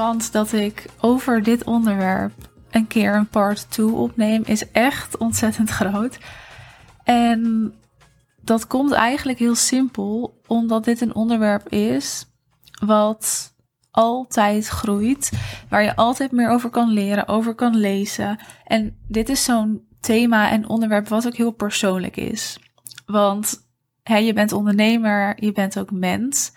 kans dat ik over dit onderwerp een keer een part 2 opneem is echt ontzettend groot. En dat komt eigenlijk heel simpel, omdat dit een onderwerp is wat altijd groeit, waar je altijd meer over kan leren, over kan lezen. En dit is zo'n thema en onderwerp wat ook heel persoonlijk is. Want hè, je bent ondernemer, je bent ook mens.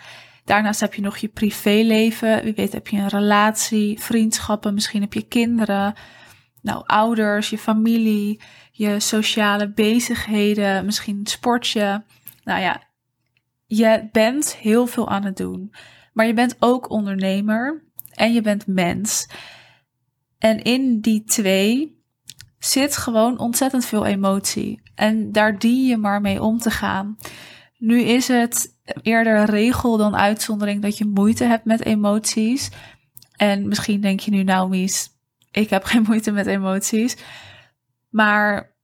Daarnaast heb je nog je privéleven. Wie weet heb je een relatie, vriendschappen, misschien heb je kinderen. Nou, ouders, je familie, je sociale bezigheden, misschien sport je. Nou ja, je bent heel veel aan het doen. Maar je bent ook ondernemer en je bent mens. En in die twee zit gewoon ontzettend veel emotie. En daar dien je maar mee om te gaan. Nu is het eerder regel dan uitzondering dat je moeite hebt met emoties. En misschien denk je nu, nou Mies, ik heb geen moeite met emoties. Maar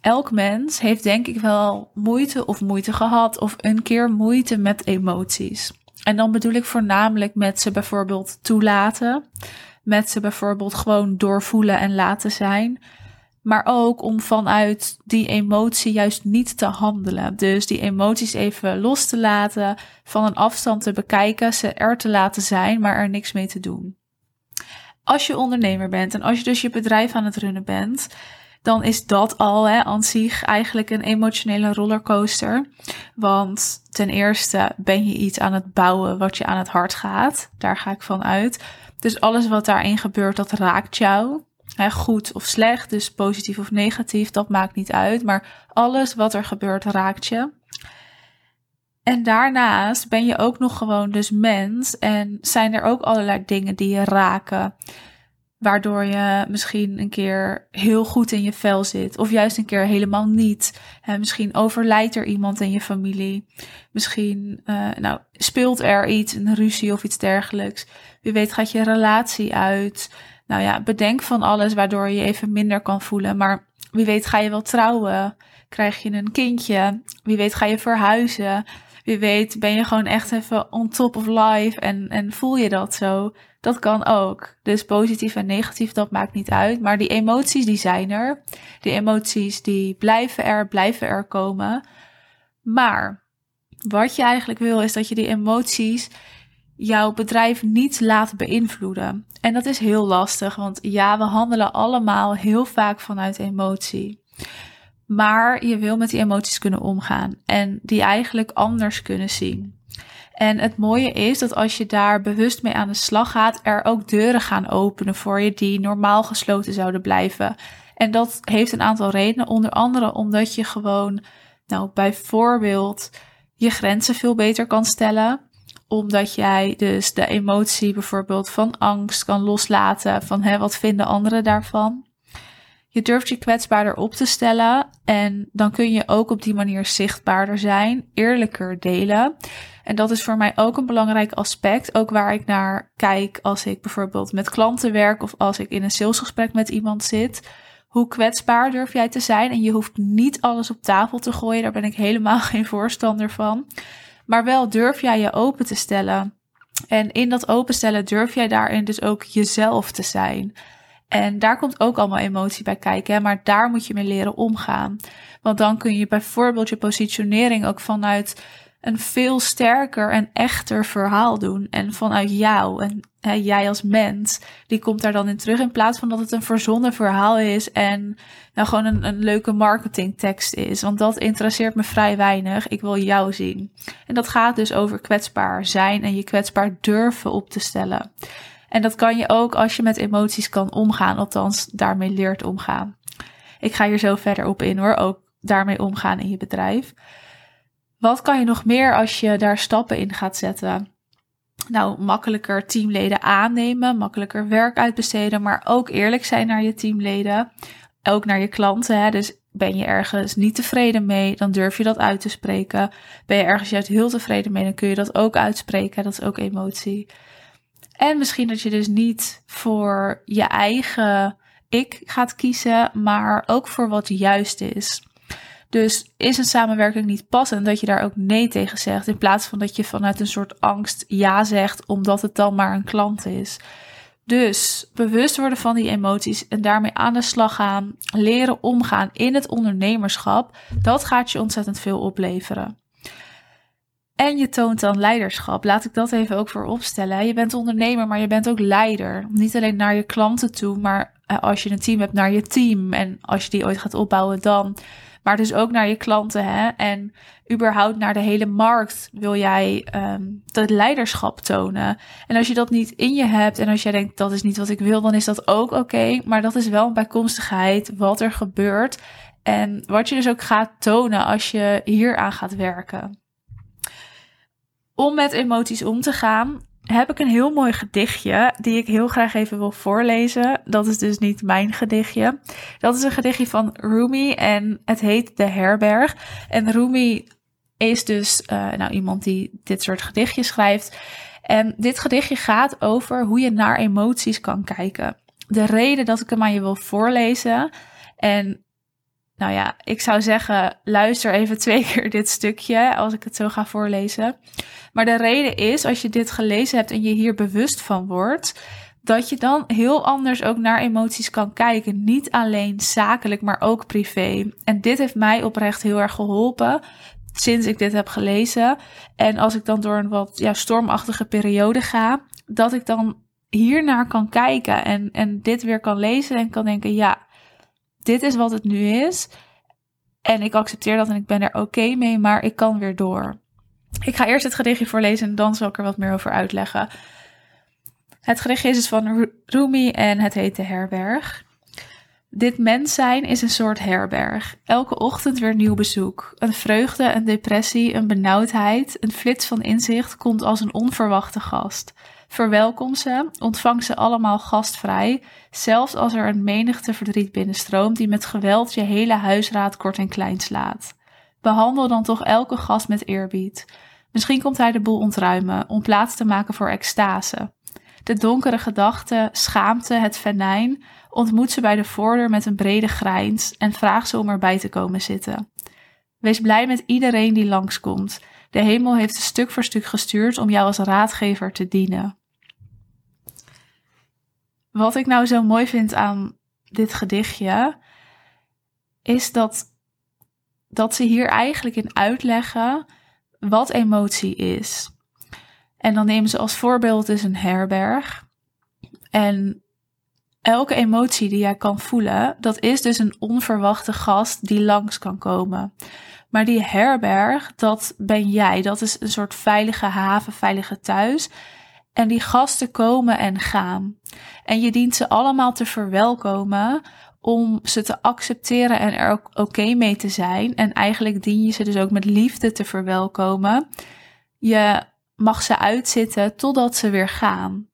elk mens heeft denk ik wel moeite of moeite gehad of een keer moeite met emoties. En dan bedoel ik voornamelijk met ze bijvoorbeeld toelaten. Met ze bijvoorbeeld gewoon doorvoelen en laten zijn. Maar ook om vanuit die emotie juist niet te handelen. Dus die emoties even los te laten, van een afstand te bekijken, ze er te laten zijn, maar er niks mee te doen. Als je ondernemer bent en als je dus je bedrijf aan het runnen bent, dan is dat al hè, aan zich eigenlijk een emotionele rollercoaster. Want ten eerste ben je iets aan het bouwen wat je aan het hart gaat. Daar ga ik van uit. Dus alles wat daarin gebeurt, dat raakt jou. Hè, goed of slecht, dus positief of negatief, dat maakt niet uit. Maar alles wat er gebeurt, raakt je. En daarnaast ben je ook nog gewoon dus mens en zijn er ook allerlei dingen die je raken. Waardoor je misschien een keer heel goed in je vel zit. Of juist een keer helemaal niet. En misschien overlijdt er iemand in je familie. Misschien uh, nou, speelt er iets, een ruzie of iets dergelijks. Wie weet gaat je relatie uit. Nou ja, bedenk van alles waardoor je je even minder kan voelen. Maar wie weet ga je wel trouwen. Krijg je een kindje. Wie weet ga je verhuizen. Wie weet ben je gewoon echt even on top of life en, en voel je dat zo. Dat kan ook. Dus positief en negatief, dat maakt niet uit. Maar die emoties, die zijn er. Die emoties, die blijven er, blijven er komen. Maar wat je eigenlijk wil, is dat je die emoties jouw bedrijf niet laat beïnvloeden. En dat is heel lastig, want ja, we handelen allemaal heel vaak vanuit emotie. Maar je wil met die emoties kunnen omgaan en die eigenlijk anders kunnen zien. En het mooie is dat als je daar bewust mee aan de slag gaat, er ook deuren gaan openen voor je die normaal gesloten zouden blijven. En dat heeft een aantal redenen, onder andere omdat je gewoon, nou bijvoorbeeld, je grenzen veel beter kan stellen omdat jij dus de emotie bijvoorbeeld van angst kan loslaten, van hè, wat vinden anderen daarvan. Je durft je kwetsbaarder op te stellen en dan kun je ook op die manier zichtbaarder zijn, eerlijker delen. En dat is voor mij ook een belangrijk aspect, ook waar ik naar kijk als ik bijvoorbeeld met klanten werk of als ik in een salesgesprek met iemand zit. Hoe kwetsbaar durf jij te zijn? En je hoeft niet alles op tafel te gooien, daar ben ik helemaal geen voorstander van. Maar wel durf jij je open te stellen. En in dat openstellen durf jij daarin dus ook jezelf te zijn. En daar komt ook allemaal emotie bij kijken, hè? maar daar moet je mee leren omgaan. Want dan kun je bijvoorbeeld je positionering ook vanuit een veel sterker en echter verhaal doen. En vanuit jou en hè, jij als mens, die komt daar dan in terug. In plaats van dat het een verzonnen verhaal is en nou gewoon een, een leuke marketingtekst is. Want dat interesseert me vrij weinig. Ik wil jou zien. En dat gaat dus over kwetsbaar zijn en je kwetsbaar durven op te stellen. En dat kan je ook als je met emoties kan omgaan, althans daarmee leert omgaan. Ik ga hier zo verder op in hoor, ook daarmee omgaan in je bedrijf. Wat kan je nog meer als je daar stappen in gaat zetten? Nou, makkelijker teamleden aannemen, makkelijker werk uitbesteden, maar ook eerlijk zijn naar je teamleden. Ook naar je klanten. Hè? Dus ben je ergens niet tevreden mee, dan durf je dat uit te spreken. Ben je ergens juist heel tevreden mee, dan kun je dat ook uitspreken. Dat is ook emotie. En misschien dat je dus niet voor je eigen ik gaat kiezen, maar ook voor wat juist is. Dus is een samenwerking niet passend dat je daar ook nee tegen zegt, in plaats van dat je vanuit een soort angst ja zegt omdat het dan maar een klant is. Dus bewust worden van die emoties en daarmee aan de slag gaan, leren omgaan in het ondernemerschap, dat gaat je ontzettend veel opleveren. En je toont dan leiderschap. Laat ik dat even ook voor opstellen. Je bent ondernemer, maar je bent ook leider. Niet alleen naar je klanten toe, maar eh, als je een team hebt, naar je team. En als je die ooit gaat opbouwen, dan. Maar dus ook naar je klanten. Hè? En überhaupt naar de hele markt wil jij um, dat leiderschap tonen. En als je dat niet in je hebt en als jij denkt dat is niet wat ik wil, dan is dat ook oké. maar dat is wel een bijkomstigheid wat er gebeurt. En wat je dus ook gaat tonen als je hier aan gaat werken. Om met emoties om te gaan, heb ik een heel mooi gedichtje die ik heel graag even wil voorlezen. Dat is dus niet mijn gedichtje. Dat is een gedichtje van Rumi en het heet De Herberg. En Rumi is dus uh, nou, iemand die dit soort gedichtjes schrijft. En dit gedichtje gaat over hoe je naar emoties kan kijken. De reden dat ik hem aan je wil voorlezen. En nou ja, ik zou zeggen, luister even twee keer dit stukje als ik het zo ga voorlezen. Maar de reden is, als je dit gelezen hebt en je hier bewust van wordt, dat je dan heel anders ook naar emoties kan kijken. Niet alleen zakelijk, maar ook privé. En dit heeft mij oprecht heel erg geholpen sinds ik dit heb gelezen. En als ik dan door een wat ja, stormachtige periode ga, dat ik dan hiernaar kan kijken en, en dit weer kan lezen en kan denken, ja, dit is wat het nu is. En ik accepteer dat en ik ben er oké mee, maar ik kan weer door. Ik ga eerst het gedichtje voorlezen en dan zal ik er wat meer over uitleggen. Het gedichtje is dus van Rumi en het heet De Herberg. Dit mens zijn is een soort herberg. Elke ochtend weer nieuw bezoek. Een vreugde, een depressie, een benauwdheid, een flits van inzicht komt als een onverwachte gast. Verwelkom ze, ontvang ze allemaal gastvrij, zelfs als er een menigte verdriet binnenstroomt die met geweld je hele huisraad kort en klein slaat. Behandel dan toch elke gast met eerbied. Misschien komt hij de boel ontruimen om plaats te maken voor extase. De donkere gedachten, schaamte, het venijn, ontmoet ze bij de voordeur met een brede grijns en vraag ze om erbij te komen zitten. Wees blij met iedereen die langskomt. De hemel heeft stuk voor stuk gestuurd om jou als raadgever te dienen. Wat ik nou zo mooi vind aan dit gedichtje, is dat, dat ze hier eigenlijk in uitleggen wat emotie is. En dan nemen ze als voorbeeld dus een herberg. En elke emotie die jij kan voelen, dat is dus een onverwachte gast die langs kan komen. Maar die herberg, dat ben jij. Dat is een soort veilige haven, veilige thuis. En die gasten komen en gaan. En je dient ze allemaal te verwelkomen om ze te accepteren en er ook oké mee te zijn. En eigenlijk dien je ze dus ook met liefde te verwelkomen. Je mag ze uitzitten totdat ze weer gaan.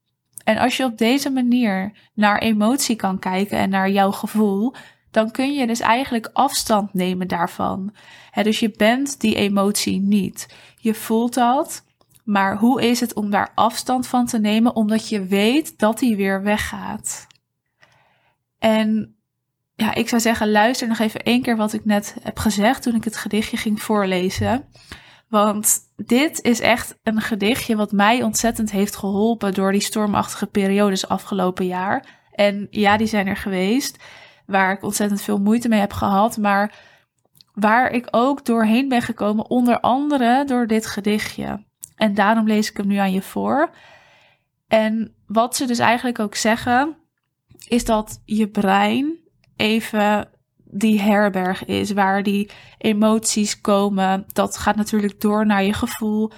En als je op deze manier naar emotie kan kijken en naar jouw gevoel, dan kun je dus eigenlijk afstand nemen daarvan. dus je bent die emotie niet. Je voelt dat, maar hoe is het om daar afstand van te nemen, omdat je weet dat die weer weggaat? En ja, ik zou zeggen, luister nog even één keer wat ik net heb gezegd toen ik het gedichtje ging voorlezen. Want dit is echt een gedichtje wat mij ontzettend heeft geholpen door die stormachtige periodes afgelopen jaar. En ja, die zijn er geweest, waar ik ontzettend veel moeite mee heb gehad, maar waar ik ook doorheen ben gekomen, onder andere door dit gedichtje. En daarom lees ik hem nu aan je voor. En wat ze dus eigenlijk ook zeggen, is dat je brein even die herberg is, waar die emoties komen. Dat gaat natuurlijk door naar je gevoel.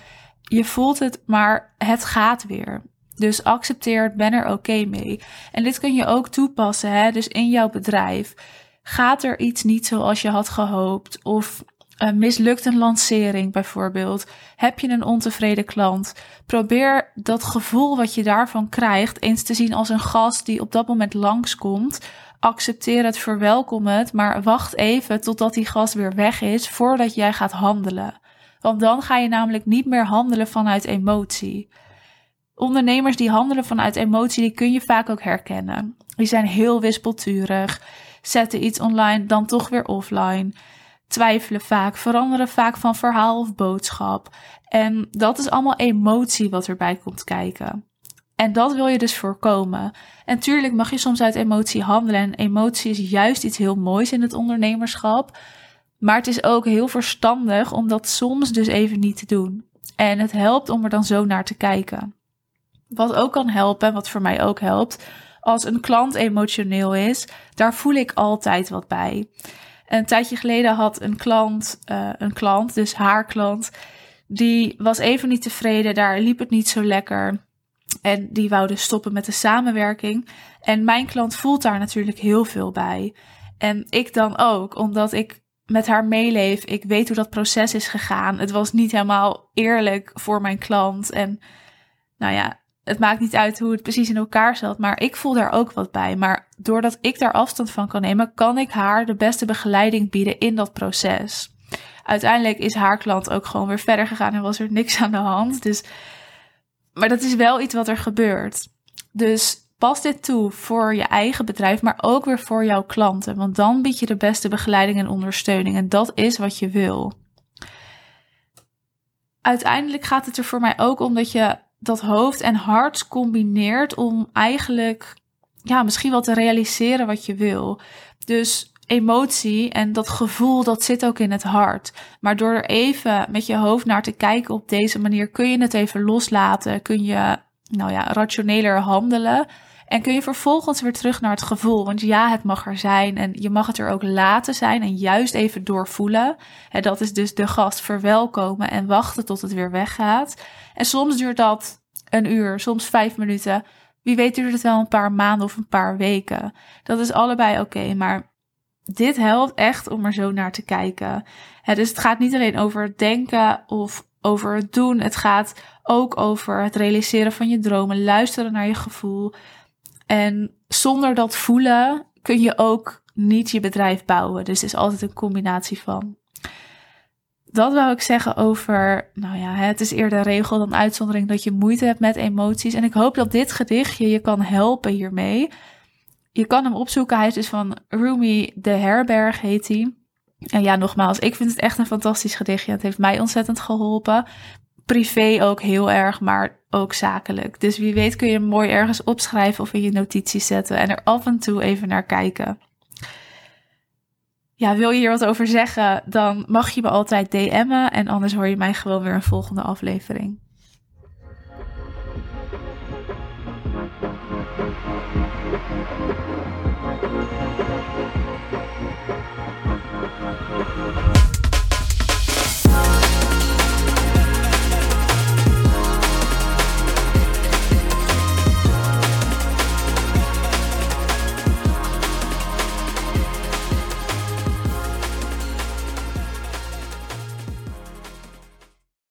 Je voelt het, maar het gaat weer. Dus accepteer het, ben er oké mee. En dit kun je ook toepassen, hè? dus in jouw bedrijf. Gaat er iets niet zoals je had gehoopt? Of mislukt een lancering bijvoorbeeld? Heb je een ontevreden klant? Probeer dat gevoel wat je daarvan krijgt eens te zien als een gast die op dat moment langskomt. Accepteer het, verwelkom het, maar wacht even totdat die gast weer weg is voordat jij gaat handelen. Want dan ga je namelijk niet meer handelen vanuit emotie. Ondernemers die handelen vanuit emotie, die kun je vaak ook herkennen. Die zijn heel wispelturig, zetten iets online, dan toch weer offline twijfelen vaak, veranderen vaak van verhaal of boodschap. En dat is allemaal emotie wat erbij komt kijken. En dat wil je dus voorkomen. En tuurlijk mag je soms uit emotie handelen. En emotie is juist iets heel moois in het ondernemerschap. Maar het is ook heel verstandig om dat soms dus even niet te doen. En het helpt om er dan zo naar te kijken. Wat ook kan helpen, wat voor mij ook helpt, als een klant emotioneel is, daar voel ik altijd wat bij. Een tijdje geleden had een klant, uh, een klant, dus haar klant, die was even niet tevreden, daar liep het niet zo lekker. En die wou dus stoppen met de samenwerking. En mijn klant voelt daar natuurlijk heel veel bij. En ik dan ook, omdat ik met haar meeleef. Ik weet hoe dat proces is gegaan. Het was niet helemaal eerlijk voor mijn klant. En nou ja, het maakt niet uit hoe het precies in elkaar zat. Maar ik voel daar ook wat bij. Maar doordat ik daar afstand van kan nemen, kan ik haar de beste begeleiding bieden in dat proces. Uiteindelijk is haar klant ook gewoon weer verder gegaan en was er niks aan de hand. Dus, maar dat is wel iets wat er gebeurt. Dus Pas dit toe voor je eigen bedrijf, maar ook weer voor jouw klanten. Want dan bied je de beste begeleiding en ondersteuning. En dat is wat je wil. Uiteindelijk gaat het er voor mij ook om dat je dat hoofd en hart combineert om eigenlijk, ja, misschien wel te realiseren wat je wil. Dus emotie en dat gevoel, dat zit ook in het hart. Maar door er even met je hoofd naar te kijken op deze manier, kun je het even loslaten. Kun je, nou ja, rationeler handelen. En kun je vervolgens weer terug naar het gevoel. Want ja, het mag er zijn en je mag het er ook laten zijn en juist even doorvoelen. En dat is dus de gast verwelkomen en wachten tot het weer weggaat. En soms duurt dat een uur, soms vijf minuten. Wie weet duurt het wel een paar maanden of een paar weken. Dat is allebei oké, maar dit helpt echt om er zo naar te kijken. dus het gaat niet alleen over het denken of over het doen. Het gaat ook over het realiseren van je dromen, luisteren naar je gevoel. En zonder dat voelen kun je ook niet je bedrijf bouwen. Dus het is altijd een combinatie van. Dat wou ik zeggen over, nou ja, het is eerder regel dan uitzondering dat je moeite hebt met emoties. En ik hoop dat dit gedichtje je kan helpen hiermee. Je kan hem opzoeken. Hij is dus van Rumi de Herberg, heet hij. En ja, nogmaals, ik vind het echt een fantastisch gedichtje. Het heeft mij ontzettend geholpen privé ook heel erg, maar ook zakelijk. Dus wie weet kun je hem mooi ergens opschrijven of in je notities zetten en er af en toe even naar kijken. Ja, wil je hier wat over zeggen, dan mag je me altijd DM'en en anders hoor je mij gewoon weer een volgende aflevering.